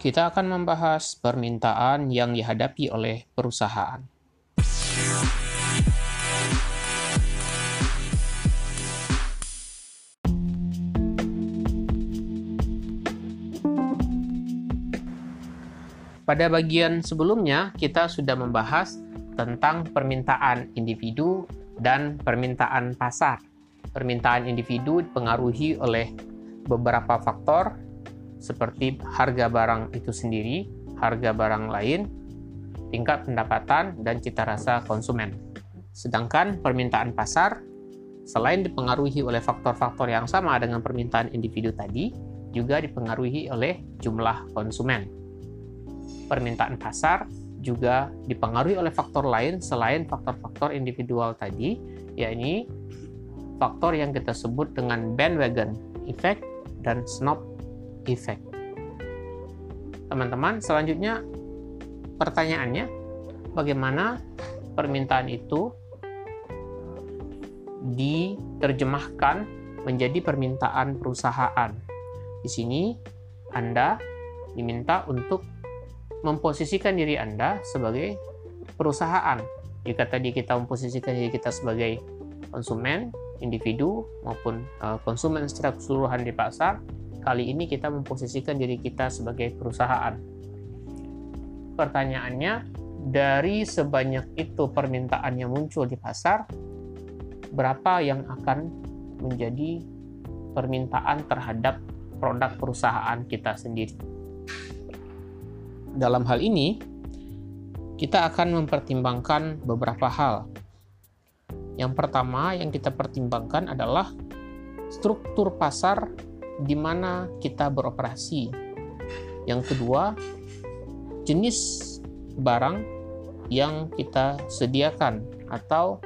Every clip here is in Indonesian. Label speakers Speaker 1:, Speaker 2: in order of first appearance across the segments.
Speaker 1: kita akan membahas permintaan yang dihadapi oleh perusahaan. Pada bagian sebelumnya, kita sudah membahas tentang permintaan individu dan permintaan pasar. Permintaan individu dipengaruhi oleh beberapa faktor seperti harga barang itu sendiri, harga barang lain, tingkat pendapatan, dan cita rasa konsumen. Sedangkan permintaan pasar, selain dipengaruhi oleh faktor-faktor yang sama dengan permintaan individu tadi, juga dipengaruhi oleh jumlah konsumen. Permintaan pasar juga dipengaruhi oleh faktor lain selain faktor-faktor individual tadi, yakni faktor yang kita sebut dengan bandwagon effect dan snob effect. Teman-teman, selanjutnya pertanyaannya, bagaimana permintaan itu diterjemahkan menjadi permintaan perusahaan? Di sini Anda diminta untuk memposisikan diri Anda sebagai perusahaan. Jika tadi kita memposisikan diri kita sebagai konsumen, individu maupun eh, konsumen secara keseluruhan di pasar, Kali ini kita memposisikan diri kita sebagai perusahaan. Pertanyaannya, dari sebanyak itu permintaan yang muncul di pasar, berapa yang akan menjadi permintaan terhadap produk perusahaan kita sendiri? Dalam hal ini, kita akan mempertimbangkan beberapa hal. Yang pertama yang kita pertimbangkan adalah struktur pasar di mana kita beroperasi. Yang kedua, jenis barang yang kita sediakan atau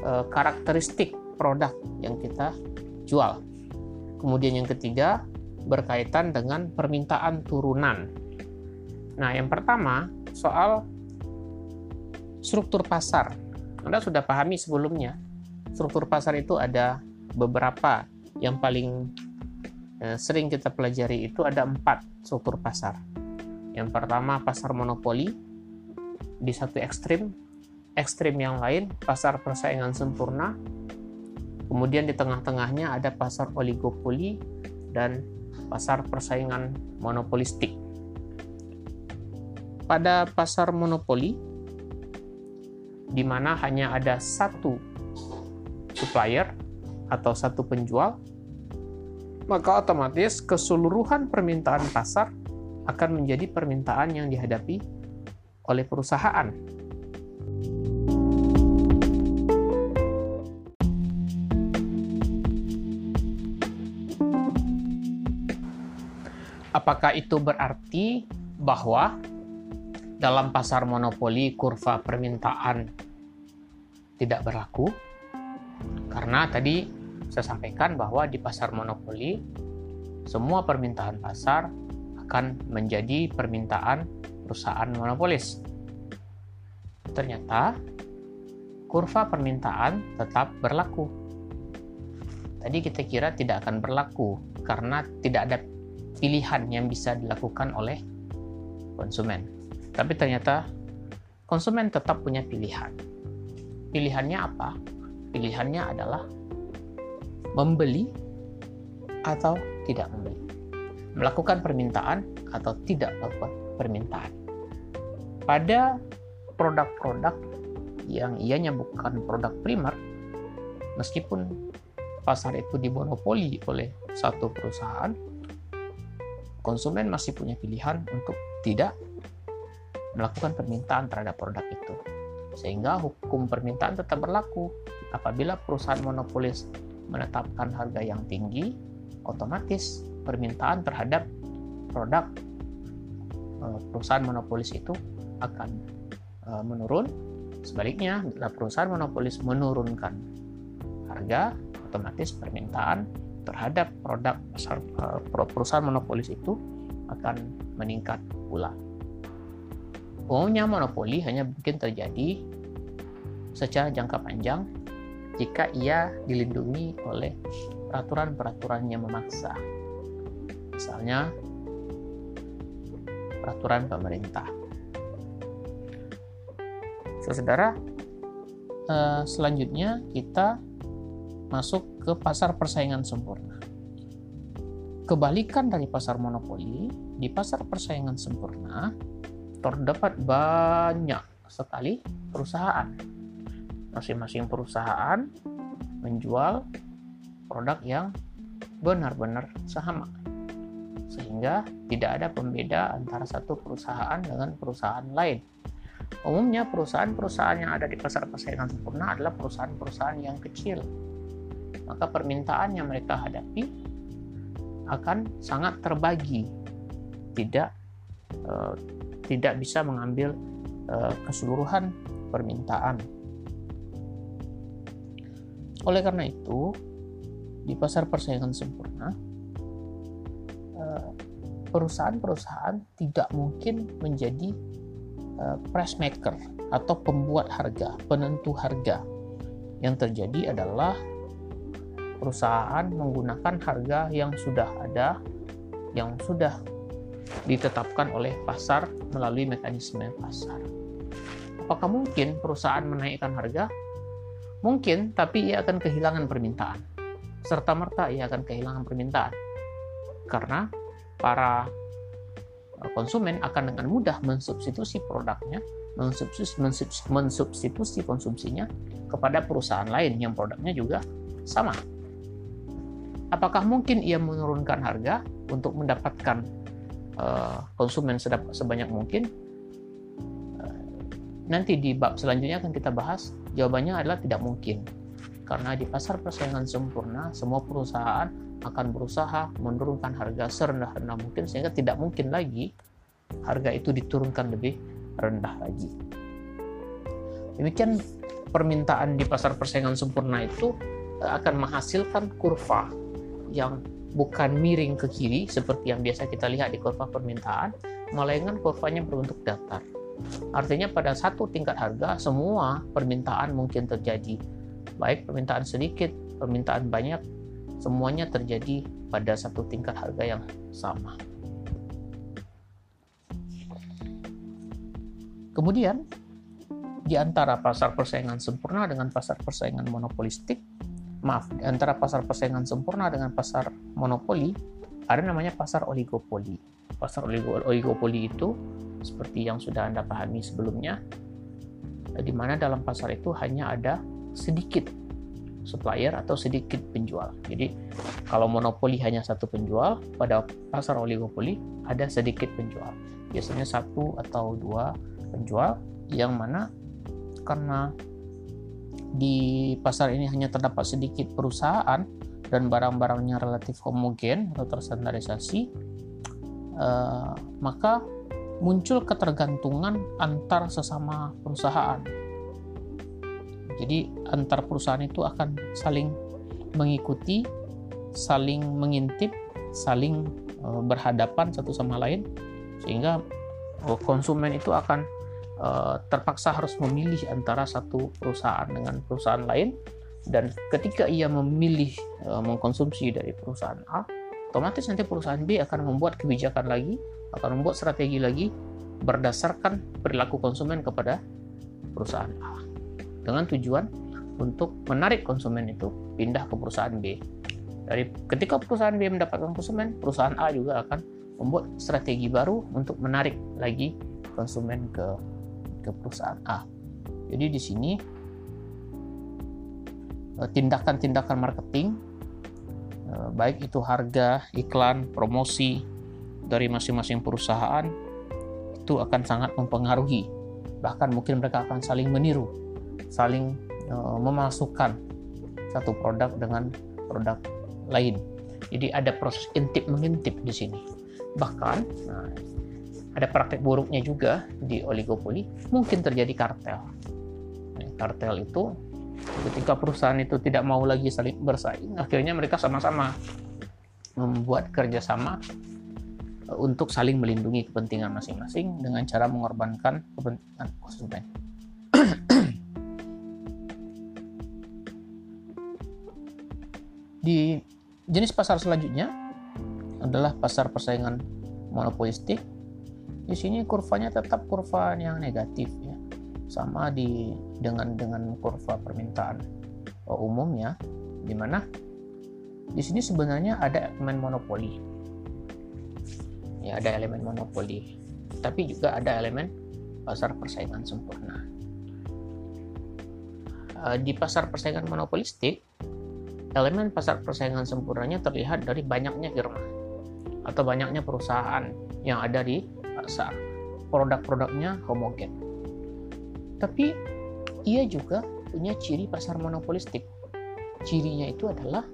Speaker 1: e, karakteristik produk yang kita jual. Kemudian yang ketiga, berkaitan dengan permintaan turunan. Nah, yang pertama soal struktur pasar. Anda sudah pahami sebelumnya, struktur pasar itu ada beberapa yang paling Eh, sering kita pelajari itu ada empat struktur pasar. Yang pertama pasar monopoli di satu ekstrim, ekstrim yang lain pasar persaingan sempurna, kemudian di tengah-tengahnya ada pasar oligopoli dan pasar persaingan monopolistik. Pada pasar monopoli, di mana hanya ada satu supplier atau satu penjual, maka otomatis keseluruhan permintaan pasar akan menjadi permintaan yang dihadapi oleh perusahaan. Apakah itu berarti bahwa dalam pasar monopoli kurva permintaan tidak berlaku? Karena tadi saya sampaikan bahwa di pasar monopoli semua permintaan pasar akan menjadi permintaan perusahaan monopolis. Ternyata kurva permintaan tetap berlaku. Tadi kita kira tidak akan berlaku karena tidak ada pilihan yang bisa dilakukan oleh konsumen. Tapi ternyata konsumen tetap punya pilihan. Pilihannya apa? Pilihannya adalah membeli atau tidak membeli, melakukan permintaan atau tidak melakukan permintaan. Pada produk-produk yang ianya bukan produk primer, meskipun pasar itu dimonopoli oleh satu perusahaan, konsumen masih punya pilihan untuk tidak melakukan permintaan terhadap produk itu. Sehingga hukum permintaan tetap berlaku apabila perusahaan monopolis menetapkan harga yang tinggi, otomatis permintaan terhadap produk eh, perusahaan monopolis itu akan eh, menurun. Sebaliknya, bila perusahaan monopolis menurunkan harga, otomatis permintaan terhadap produk eh, perusahaan monopolis itu akan meningkat pula. Umumnya monopoli hanya mungkin terjadi secara jangka panjang jika ia dilindungi oleh peraturan-peraturan yang memaksa. Misalnya, peraturan pemerintah. Saudara, eh, selanjutnya kita masuk ke pasar persaingan sempurna. Kebalikan dari pasar monopoli, di pasar persaingan sempurna terdapat banyak sekali perusahaan. Masing-masing perusahaan menjual produk yang benar-benar sama. Sehingga tidak ada pembeda antara satu perusahaan dengan perusahaan lain. Umumnya perusahaan-perusahaan yang ada di pasar persaingan sempurna adalah perusahaan-perusahaan yang kecil. Maka permintaan yang mereka hadapi akan sangat terbagi, tidak uh, tidak bisa mengambil uh, keseluruhan permintaan. Oleh karena itu, di pasar persaingan sempurna, eh, perusahaan-perusahaan tidak mungkin menjadi price maker atau pembuat harga, penentu harga. Yang terjadi adalah perusahaan menggunakan harga yang sudah ada, yang sudah ditetapkan oleh pasar melalui mekanisme pasar. Apakah mungkin perusahaan menaikkan harga? Mungkin, tapi ia akan kehilangan permintaan. Serta merta ia akan kehilangan permintaan. Karena para konsumen akan dengan mudah mensubstitusi produknya, mensubstitusi, konsumsinya kepada perusahaan lain yang produknya juga sama. Apakah mungkin ia menurunkan harga untuk mendapatkan uh, konsumen sebanyak mungkin? Uh, nanti di bab selanjutnya akan kita bahas. Jawabannya adalah tidak mungkin. Karena di pasar persaingan sempurna, semua perusahaan akan berusaha menurunkan harga serendah-rendah mungkin sehingga tidak mungkin lagi harga itu diturunkan lebih rendah lagi. Demikian permintaan di pasar persaingan sempurna itu eh, akan menghasilkan kurva yang bukan miring ke kiri seperti yang biasa kita lihat di kurva permintaan, melainkan kurvanya berbentuk datar. Artinya pada satu tingkat harga semua permintaan mungkin terjadi. Baik permintaan sedikit, permintaan banyak, semuanya terjadi pada satu tingkat harga yang sama. Kemudian, di antara pasar persaingan sempurna dengan pasar persaingan monopolistik, maaf, antara pasar persaingan sempurna dengan pasar monopoli, ada namanya pasar oligopoli. Pasar oligopoli itu seperti yang sudah Anda pahami sebelumnya, di mana dalam pasar itu hanya ada sedikit supplier atau sedikit penjual. Jadi kalau monopoli hanya satu penjual, pada pasar oligopoli ada sedikit penjual. Biasanya satu atau dua penjual yang mana karena di pasar ini hanya terdapat sedikit perusahaan dan barang-barangnya relatif homogen atau terstandarisasi, uh, maka muncul ketergantungan antar sesama perusahaan. Jadi antar perusahaan itu akan saling mengikuti, saling mengintip, saling uh, berhadapan satu sama lain, sehingga uh, konsumen itu akan Eh, terpaksa harus memilih antara satu perusahaan dengan perusahaan lain dan ketika ia memilih uh, mengkonsumsi dari perusahaan A otomatis nanti perusahaan B akan membuat kebijakan lagi akan membuat strategi lagi berdasarkan perilaku konsumen kepada perusahaan A dengan tujuan untuk menarik konsumen itu pindah ke perusahaan B dari ketika perusahaan B mendapatkan konsumen perusahaan A juga akan membuat strategi baru untuk menarik lagi konsumen ke ke perusahaan A. Jadi di sini eh, tindakan-tindakan marketing baik itu harga, iklan, promosi dari masing-masing perusahaan itu akan sangat mempengaruhi. Bahkan mungkin mereka akan saling meniru, saling eh, memasukkan satu produk dengan produk lain. Jadi ada proses intip mengintip di sini. Bahkan nah, ada praktek buruknya juga di oligopoli, mungkin terjadi kartel. Kartel itu ketika perusahaan itu tidak mau lagi saling bersaing, akhirnya mereka sama-sama membuat kerjasama e, untuk saling melindungi kepentingan masing-masing dengan cara mengorbankan kepentingan konsumen. Di jenis pasar selanjutnya adalah pasar persaingan monopolistik di sini kurvanya tetap kurva yang negatif ya sama di dengan dengan kurva permintaan uh, umumnya di mana di sini sebenarnya ada elemen monopoli ya ada elemen monopoli tapi juga ada elemen pasar persaingan sempurna uh, di pasar persaingan monopolistik elemen pasar persaingan sempurnanya terlihat dari banyaknya firma atau banyaknya perusahaan yang ada di pasar. Produk-produknya homogen. Tapi ia juga punya ciri pasar monopolistik. Cirinya itu adalah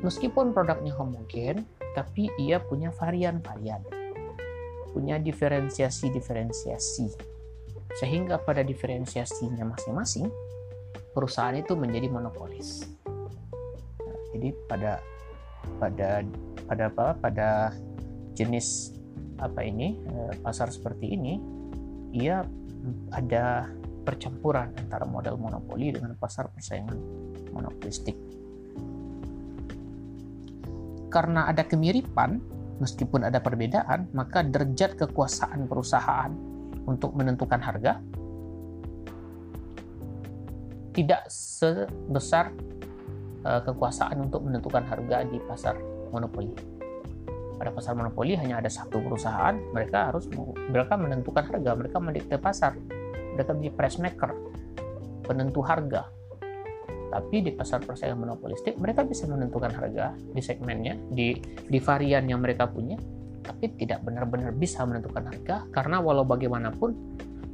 Speaker 1: meskipun produknya homogen, tapi ia punya varian-varian. Punya diferensiasi-diferensiasi. Sehingga pada diferensiasinya masing-masing, perusahaan itu menjadi monopolis. Nah, jadi pada pada pada apa pada jenis apa ini eh, pasar seperti ini ia ada percampuran antara model monopoli dengan pasar persaingan monopolistik karena ada kemiripan meskipun ada perbedaan maka derajat kekuasaan perusahaan untuk menentukan harga tidak sebesar uh, kekuasaan untuk menentukan harga di pasar monopoli. Pada pasar monopoli hanya ada satu perusahaan, mereka harus mereka menentukan harga, mereka mendikte pasar, mereka menjadi price maker, penentu harga. Tapi di pasar persaingan monopolistik mereka bisa menentukan harga di segmennya, di di varian yang mereka punya, tapi tidak benar-benar bisa menentukan harga karena walau bagaimanapun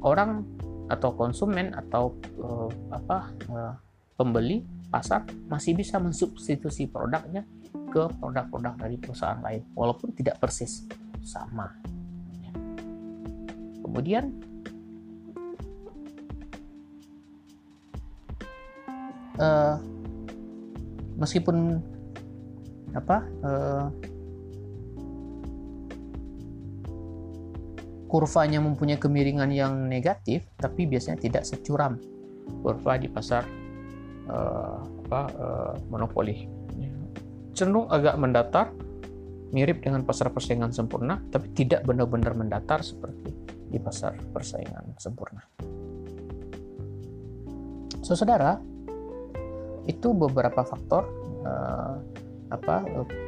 Speaker 1: orang atau konsumen atau uh, apa uh, pembeli pasar masih bisa mensubstitusi produknya ke produk-produk dari perusahaan lain walaupun tidak persis sama. Kemudian uh, meskipun apa uh, kurvanya mempunyai kemiringan yang negatif tapi biasanya tidak securam kurva di pasar uh, apa uh, monopoli cenderung agak mendatar mirip dengan pasar persaingan sempurna tapi tidak benar-benar mendatar seperti di pasar persaingan sempurna. So saudara itu beberapa faktor uh, apa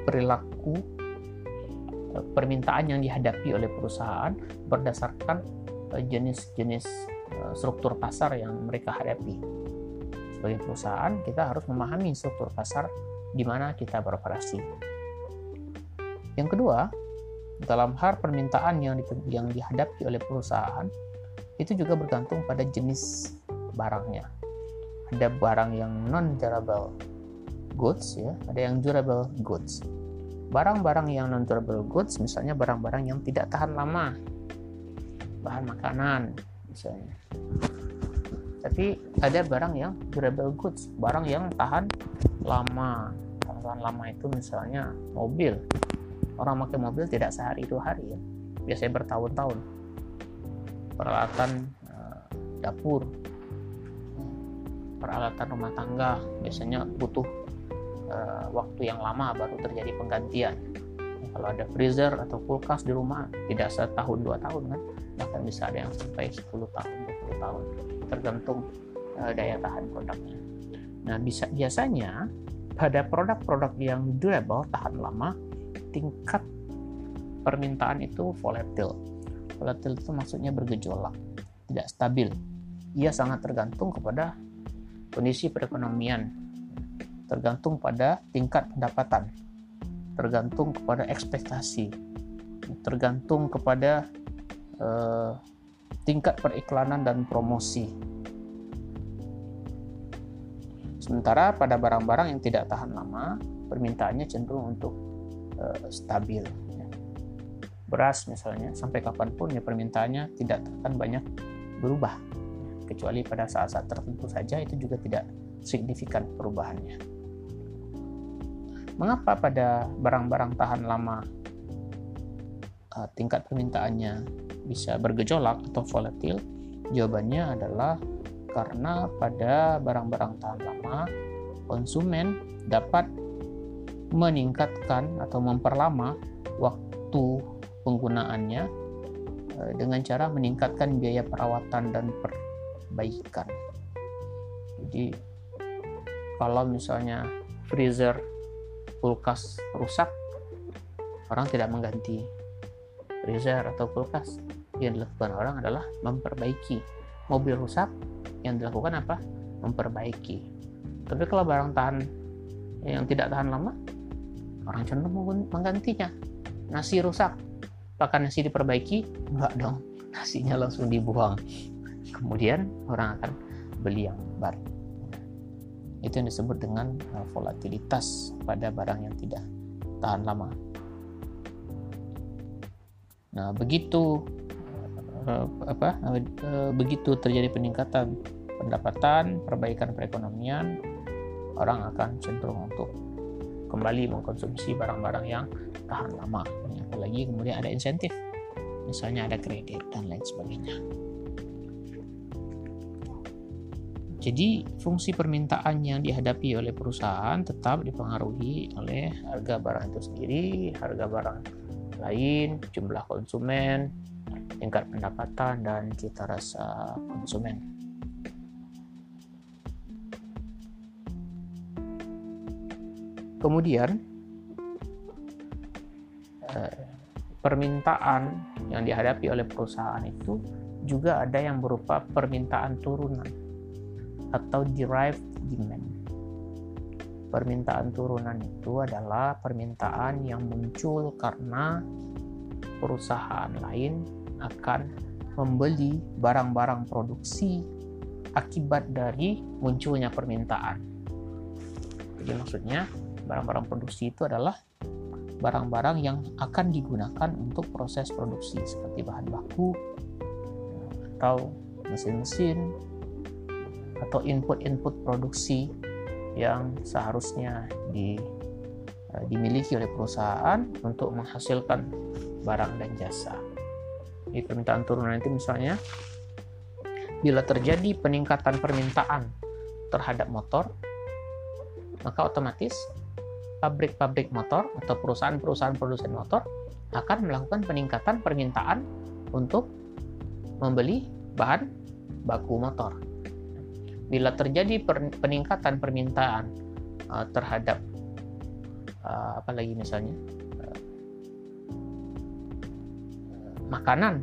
Speaker 1: perilaku permintaan yang dihadapi oleh perusahaan berdasarkan jenis-jenis struktur pasar yang mereka hadapi. Sebagai perusahaan kita harus memahami struktur pasar di mana kita beroperasi. Yang kedua, dalam hal permintaan yang, di, yang dihadapi oleh perusahaan itu juga bergantung pada jenis barangnya. Ada barang yang non durable goods ya, ada yang durable goods. Barang-barang yang non durable goods misalnya barang-barang yang tidak tahan lama. Bahan makanan misalnya tapi ada barang yang durable goods barang yang tahan lama. Tahan lama itu misalnya mobil. Orang pakai mobil tidak sehari dua hari ya. Biasanya bertahun-tahun. Peralatan uh, dapur. Peralatan rumah tangga biasanya butuh uh, waktu yang lama baru terjadi penggantian. Kalau ada freezer atau kulkas di rumah tidak setahun dua tahun kan. Bahkan bisa ada yang sampai 10 tahun 20 tahun tergantung uh, daya tahan produknya. Nah, bisa biasanya pada produk-produk yang durable tahan lama, tingkat permintaan itu volatile. Volatile itu maksudnya bergejolak, tidak stabil. Ia sangat tergantung kepada kondisi perekonomian, tergantung pada tingkat pendapatan, tergantung kepada ekspektasi, tergantung kepada uh, tingkat periklanan dan promosi. Sementara pada barang-barang yang tidak tahan lama, permintaannya cenderung untuk uh, stabil. Ya. Beras misalnya, sampai kapan pun ya permintaannya tidak akan banyak berubah. Kecuali pada saat-saat tertentu saja itu juga tidak signifikan perubahannya. Mengapa pada barang-barang tahan lama uh, tingkat permintaannya bisa bergejolak atau volatil? Jawabannya adalah karena pada barang-barang tahan lama konsumen dapat meningkatkan atau memperlama waktu penggunaannya eh, dengan cara meningkatkan biaya perawatan dan perbaikan. Jadi kalau misalnya freezer kulkas rusak, orang tidak mengganti freezer atau kulkas. Yang dilakukan orang adalah memperbaiki. Mobil rusak, yang dilakukan apa? Memperbaiki. Tapi kalau barang tahan yang tidak tahan lama, orang cenderung menggantinya. Nasi rusak, apakah nasi diperbaiki? Enggak dong, nasinya langsung dibuang. Kemudian orang akan beli yang baru. Itu yang disebut dengan uh, volatilitas pada barang yang tidak tahan lama. Nah, begitu uh, apa uh, begitu terjadi peningkatan pendapatan, perbaikan perekonomian, orang akan cenderung untuk kembali mengkonsumsi barang-barang yang tahan lama. Apalagi kemudian ada insentif, misalnya ada kredit dan lain sebagainya. Jadi fungsi permintaan yang dihadapi oleh perusahaan tetap dipengaruhi oleh harga barang itu sendiri, harga barang lain, jumlah konsumen, tingkat pendapatan dan cita rasa konsumen. Kemudian eh, permintaan yang dihadapi oleh perusahaan itu juga ada yang berupa permintaan turunan atau derived demand. Permintaan turunan itu adalah permintaan yang muncul karena perusahaan lain akan membeli barang-barang produksi akibat dari munculnya permintaan. Jadi maksudnya barang-barang produksi itu adalah barang-barang yang akan digunakan untuk proses produksi seperti bahan baku atau mesin-mesin atau input-input produksi yang seharusnya di, eh, dimiliki oleh perusahaan untuk menghasilkan barang dan jasa. Di permintaan turunan itu misalnya bila terjadi peningkatan permintaan terhadap motor, maka otomatis pabrik-pabrik motor atau perusahaan-perusahaan produsen motor akan melakukan peningkatan permintaan untuk membeli bahan baku motor. Bila terjadi peningkatan permintaan uh, terhadap uh, apa lagi misalnya uh, makanan,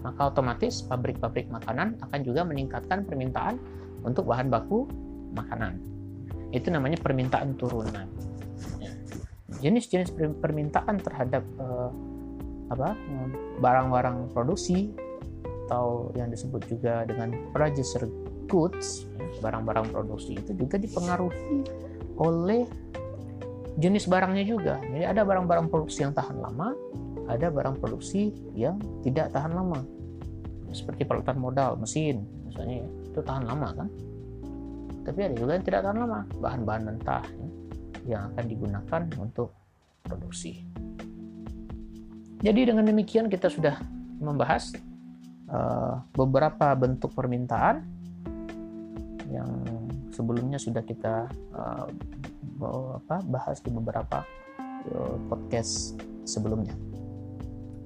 Speaker 1: maka otomatis pabrik-pabrik makanan akan juga meningkatkan permintaan untuk bahan baku makanan. Itu namanya permintaan turunan jenis-jenis permintaan terhadap uh, apa barang-barang produksi atau yang disebut juga dengan producer goods barang-barang produksi itu juga dipengaruhi oleh jenis barangnya juga. Jadi ada barang-barang produksi yang tahan lama ada barang produksi yang tidak tahan lama. Seperti peralatan modal mesin misalnya ya, itu tahan lama kan? Tapi ada juga yang tidak tahan lama bahan-bahan mentah ya yang akan digunakan untuk produksi. Jadi dengan demikian kita sudah membahas uh, beberapa bentuk permintaan yang sebelumnya sudah kita uh, bahas di beberapa uh, podcast sebelumnya.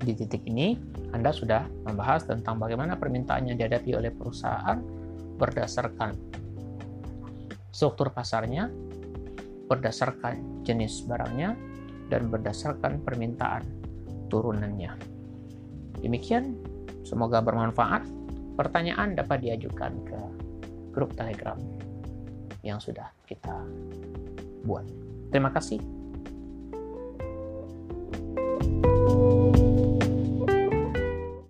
Speaker 1: Di titik ini Anda sudah membahas tentang bagaimana permintaan yang dihadapi oleh perusahaan berdasarkan struktur pasarnya, berdasarkan jenis barangnya dan berdasarkan permintaan turunannya. Demikian, semoga bermanfaat. Pertanyaan dapat diajukan ke grup Telegram yang sudah kita buat. Terima kasih.